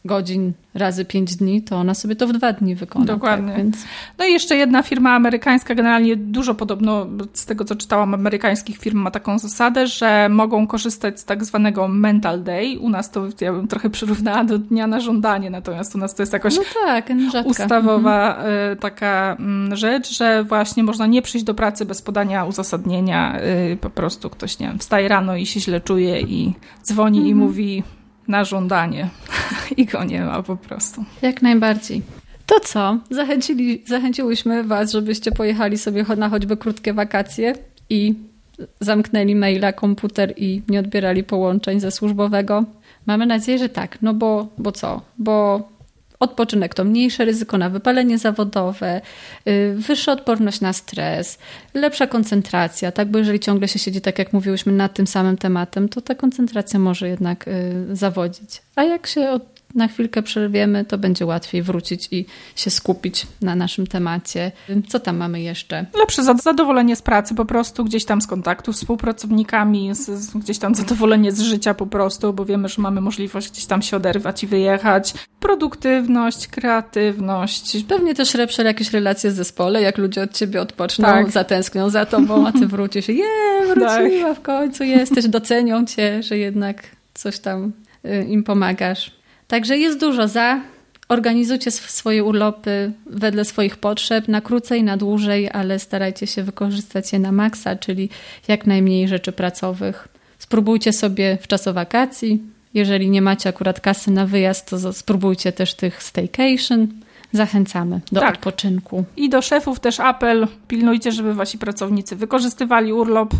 godzin razy 5 dni, to ona sobie to w dwa dni wykona. Dokładnie. Tak, więc... No i jeszcze jedna firma amerykańska, generalnie dużo podobno z tego, co czytałam, amerykańskich firm ma taką zasadę, że mogą korzystać z tak zwanego mental day. U nas to ja bym trochę przyrównała do dnia na żądanie, natomiast u nas to jest jakoś no tak, ustawowa mhm. taka mm, rzecz, że właśnie można nie przyjść do pracy bez podania uzasadnienia. Y, po prostu ktoś, nie wiem, wstaje rano i się źle czuje i dzwoni mhm. i mówi na żądanie i go nie ma po prostu. Jak najbardziej. To co? Zachęcili, zachęciłyśmy Was, żebyście pojechali sobie na choćby krótkie wakacje i zamknęli maila, komputer i nie odbierali połączeń ze służbowego. Mamy nadzieję, że tak. No bo, bo co? Bo Odpoczynek to mniejsze ryzyko na wypalenie zawodowe, y, wyższa odporność na stres, lepsza koncentracja, tak? Bo jeżeli ciągle się siedzi, tak jak mówiłyśmy, nad tym samym tematem, to ta koncentracja może jednak y, zawodzić. A jak się na chwilkę przerwiemy, to będzie łatwiej wrócić i się skupić na naszym temacie. Co tam mamy jeszcze? Lepsze zadowolenie z pracy po prostu, gdzieś tam z kontaktu z współpracownikami, z, z, gdzieś tam zadowolenie z życia po prostu, bo wiemy, że mamy możliwość gdzieś tam się oderwać i wyjechać. Produktywność, kreatywność. Pewnie też lepsze jakieś relacje z zespole, jak ludzie od ciebie odpoczną, tak. zatęsknią za tobą, a ty wrócisz je, wróciła tak. w końcu, jesteś, docenią cię, że jednak coś tam y, im pomagasz. Także jest dużo za. Organizujcie swoje urlopy wedle swoich potrzeb, na krócej, na dłużej, ale starajcie się wykorzystać je na maksa, czyli jak najmniej rzeczy pracowych. Spróbujcie sobie w czasie wakacji. Jeżeli nie macie akurat kasy na wyjazd, to spróbujcie też tych staycation. Zachęcamy do tak. odpoczynku. I do szefów też apel: pilnujcie, żeby wasi pracownicy wykorzystywali urlop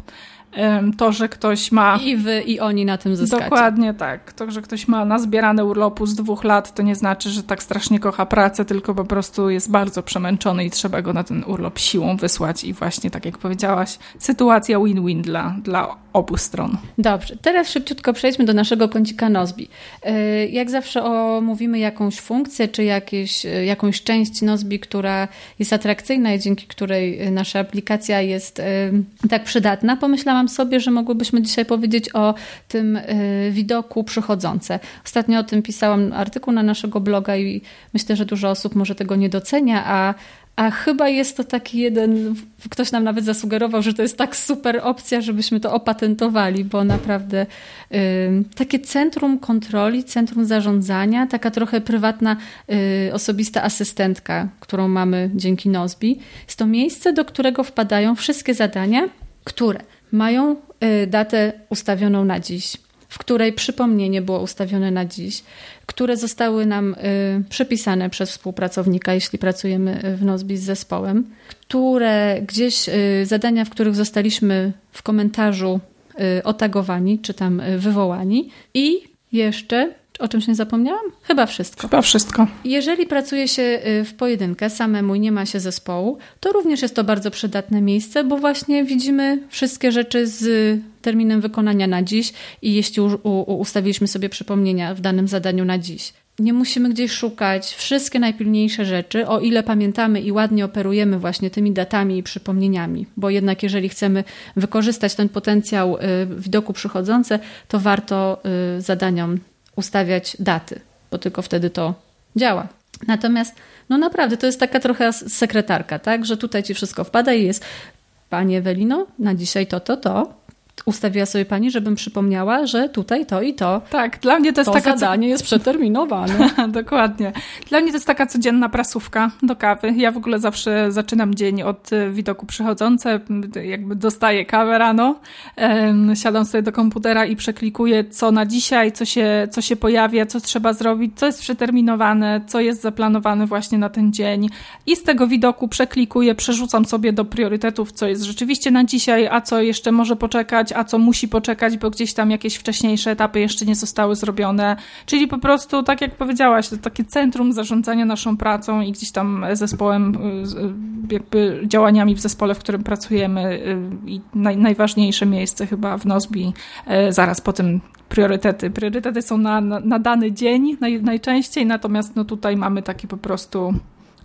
to, że ktoś ma. I wy, i oni na tym zyskacie. Dokładnie tak. To, że ktoś ma nazbierane urlopu z dwóch lat, to nie znaczy, że tak strasznie kocha pracę, tylko po prostu jest bardzo przemęczony i trzeba go na ten urlop siłą wysłać. I właśnie, tak jak powiedziałaś, sytuacja win-win dla, dla obu stron. Dobrze, teraz szybciutko przejdźmy do naszego kącika Nozbi. E, jak zawsze omówimy jakąś funkcję, czy jakieś, e, jakąś część Nozbi, która jest atrakcyjna i dzięki której nasza aplikacja jest e, tak przydatna, pomyślałam sobie, że mogłybyśmy dzisiaj powiedzieć o tym widoku przychodzące. Ostatnio o tym pisałam artykuł na naszego bloga i myślę, że dużo osób może tego nie docenia, a A chyba jest to taki jeden, ktoś nam nawet zasugerował, że to jest tak super opcja, żebyśmy to opatentowali, bo naprawdę y, takie centrum kontroli, centrum zarządzania, taka trochę prywatna, y, osobista asystentka, którą mamy dzięki Nozbi, jest to miejsce, do którego wpadają wszystkie zadania, które mają y, datę ustawioną na dziś w której przypomnienie było ustawione na dziś, które zostały nam y, przepisane przez współpracownika, jeśli pracujemy w Nozbi z zespołem, które gdzieś y, zadania, w których zostaliśmy w komentarzu y, otagowani, czy tam wywołani i jeszcze o czymś nie zapomniałam? Chyba wszystko. Chyba wszystko. Jeżeli pracuje się w pojedynkę, samemu i nie ma się zespołu, to również jest to bardzo przydatne miejsce, bo właśnie widzimy wszystkie rzeczy z terminem wykonania na dziś i jeśli ustawiliśmy sobie przypomnienia w danym zadaniu na dziś. Nie musimy gdzieś szukać wszystkie najpilniejsze rzeczy, o ile pamiętamy i ładnie operujemy właśnie tymi datami i przypomnieniami, bo jednak jeżeli chcemy wykorzystać ten potencjał y, widoku przychodzące, to warto y, zadaniom ustawiać daty, bo tylko wtedy to działa. Natomiast, no naprawdę, to jest taka trochę sekretarka, tak, że tutaj ci wszystko wpada i jest, Panie Ewelino, na dzisiaj to, to, to, ustawiła sobie pani, żebym przypomniała, że tutaj to i to. Tak, dla mnie to jest to taka zadanie jest przeterminowane. Dokładnie. Dla mnie to jest taka codzienna prasówka do kawy. Ja w ogóle zawsze zaczynam dzień od e, widoku przychodzące, jakby dostaję kawę rano, siadam sobie do komputera i przeklikuję co na dzisiaj, co się, co się pojawia, co trzeba zrobić, co jest przeterminowane, co jest zaplanowane właśnie na ten dzień i z tego widoku przeklikuję, przerzucam sobie do priorytetów, co jest rzeczywiście na dzisiaj, a co jeszcze może poczekać, a co musi poczekać, bo gdzieś tam jakieś wcześniejsze etapy jeszcze nie zostały zrobione. Czyli po prostu, tak jak powiedziałaś, to takie centrum zarządzania naszą pracą i gdzieś tam zespołem, y, jakby działaniami w zespole, w którym pracujemy y, i naj, najważniejsze miejsce chyba w Nozbi, y, zaraz po tym priorytety. Priorytety są na, na, na dany dzień naj, najczęściej, natomiast no tutaj mamy taki po prostu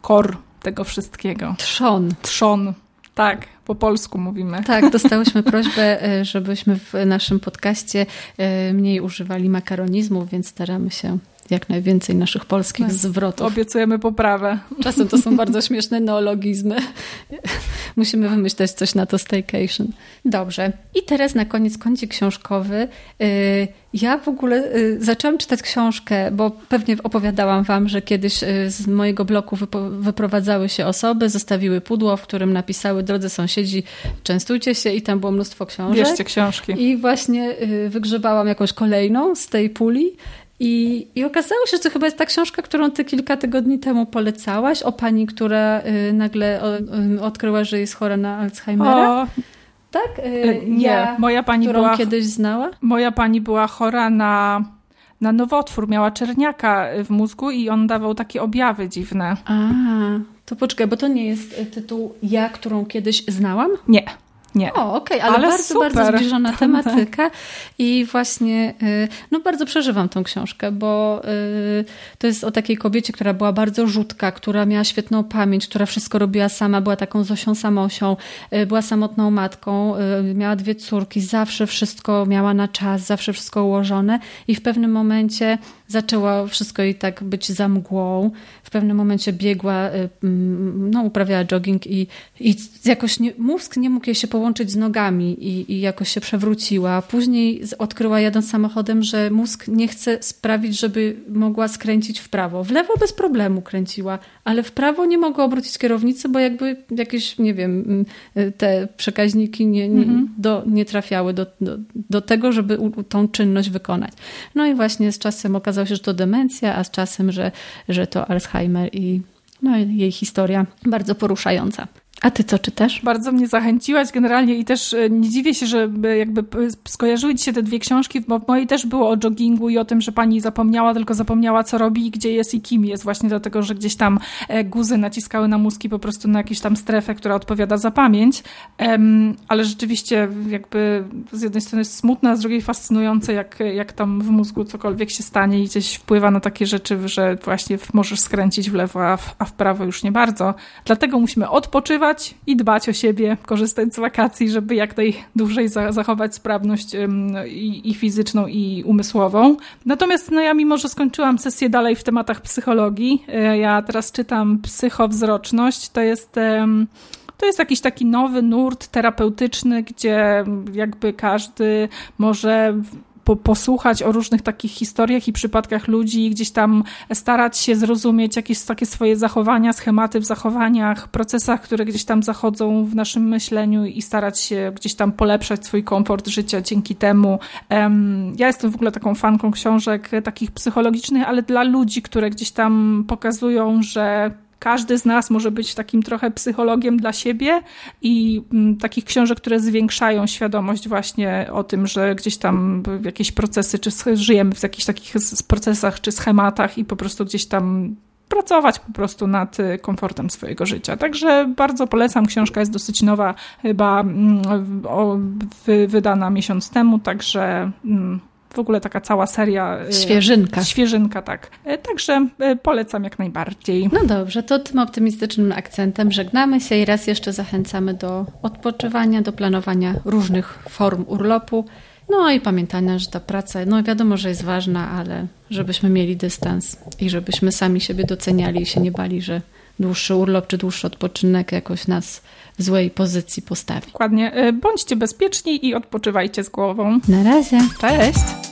core tego wszystkiego. Trzon. Trzon. Tak, po polsku mówimy. Tak, dostałyśmy prośbę, e, żebyśmy w naszym podcaście e, mniej używali makaronizmów, więc staramy się jak najwięcej naszych polskich tak. zwrotów. Obiecujemy poprawę. Czasem to są bardzo śmieszne neologizmy. Musimy wymyśleć coś na to staycation. Dobrze. I teraz na koniec kącik książkowy. Y, ja w ogóle y, zaczęłam czytać książkę, bo pewnie opowiadałam wam, że kiedyś y, z mojego bloku wyprowadzały się osoby, zostawiły pudło, w którym napisały drodzy sąsiedzi, częstujcie się i tam było mnóstwo książek. Bierzcie książki. I właśnie wygrzebałam jakąś kolejną z tej puli i, I okazało się, że to chyba jest ta książka, którą ty kilka tygodni temu polecałaś, o pani, która y, nagle o, y, odkryła, że jest chora na Alzheimera. O, tak? Y, nie, ja, moja pani którą była, kiedyś znała? Moja pani była chora na, na nowotwór, miała czerniaka w mózgu i on dawał takie objawy dziwne. A, to poczekaj, bo to nie jest tytuł Ja, którą kiedyś znałam? Nie. Nie. O, okej, okay, ale, ale, bardzo, super. bardzo zbliżona tematyka i właśnie, y, no bardzo przeżywam tą książkę, bo y, to jest o takiej kobiecie, która była bardzo rzutka, która miała świetną pamięć, która wszystko robiła sama, była taką Zosią Samosią, y, była samotną matką, miała dwie córki, zawsze wszystko miała na czas, zawsze wszystko ułożone i w pewnym momencie zaczęło wszystko jej tak być za mgłą. W pewnym momencie biegła, no uprawiała jogging i, i jakoś nie, mózg nie mógł jej się połączyć z nogami i, i jakoś się przewróciła. Później odkryła jadąc samochodem, że mózg nie chce sprawić, żeby mogła skręcić w prawo. W lewo bez problemu kręciła, ale w prawo nie mogła obrócić kierownicy, bo jakby jakieś, nie wiem, mm, te przekaźniki nie, nie, mhm. do, nie trafiały do, do, do tego, żeby tą czynność wykonać. No i właśnie z czasem okazało się, że to demencja, a z czasem, że, że to Alzheimer i no, jej historia bardzo poruszająca. A ty co czytasz? Bardzo mnie zachęciłaś generalnie i też e, nie dziwię się, że jakby skojarzyły ci się te dwie książki, bo w mojej też było o joggingu i o tym, że pani zapomniała, tylko zapomniała co robi, gdzie jest i kim jest, właśnie dlatego, że gdzieś tam e, guzy naciskały na mózgi po prostu na jakąś tam strefę, która odpowiada za pamięć, ale rzeczywiście jakby z jednej strony jest smutne, a z drugiej fascynujące, jak, jak tam w mózgu cokolwiek się stanie i gdzieś wpływa na takie rzeczy, że właśnie możesz skręcić w lewo, a w, a w prawo już nie bardzo. Dlatego musimy odpoczywać i dbać o siebie, korzystać z wakacji, żeby jak najdłużej zachować sprawność i, i fizyczną, i umysłową. Natomiast no ja mimo, że skończyłam sesję dalej w tematach psychologii, e, ja teraz czytam psychowzroczność, to jest to jest jakiś taki nowy nurt terapeutyczny, gdzie jakby każdy może po, posłuchać o różnych takich historiach i przypadkach ludzi, gdzieś tam starać się zrozumieć jakieś takie swoje zachowania, schematy w zachowaniach, procesach, które gdzieś tam zachodzą w naszym myśleniu i starać się gdzieś tam polepszać swój komfort życia dzięki temu. Ja jestem w ogóle taką fanką książek takich psychologicznych, ale dla ludzi, które gdzieś tam pokazują, że każdy z nas może być takim trochę psychologiem dla siebie i mm, takich książek, które zwiększają świadomość właśnie o tym, że gdzieś tam jakieś procesy, czy żyjemy w jakichś takich procesach czy schematach i po prostu gdzieś tam pracować po prostu nad y, komfortem swojego życia. Także bardzo polecam. Książka jest dosyć nowa, chyba mm, wydana miesiąc temu, także mm, w ogóle taka cała seria. E, świeżynka. Świeżynka, tak. E, także e, polecam jak najbardziej. No dobrze, to tym optymistycznym akcentem żegnamy się i raz jeszcze zachęcamy do odpoczywania, do planowania różnych form urlopu. No i pamiętania, że ta praca, no wiadomo, że jest ważna, ale żebyśmy mieli dystans i żebyśmy sami siebie doceniali i się nie bali, że dłuższy urlop czy dłuższy odpoczynek jakoś nas w złej pozycji postawi. Dokładnie. Bądźcie bezpieczni i odpoczywajcie z głową. Na razie. Cześć.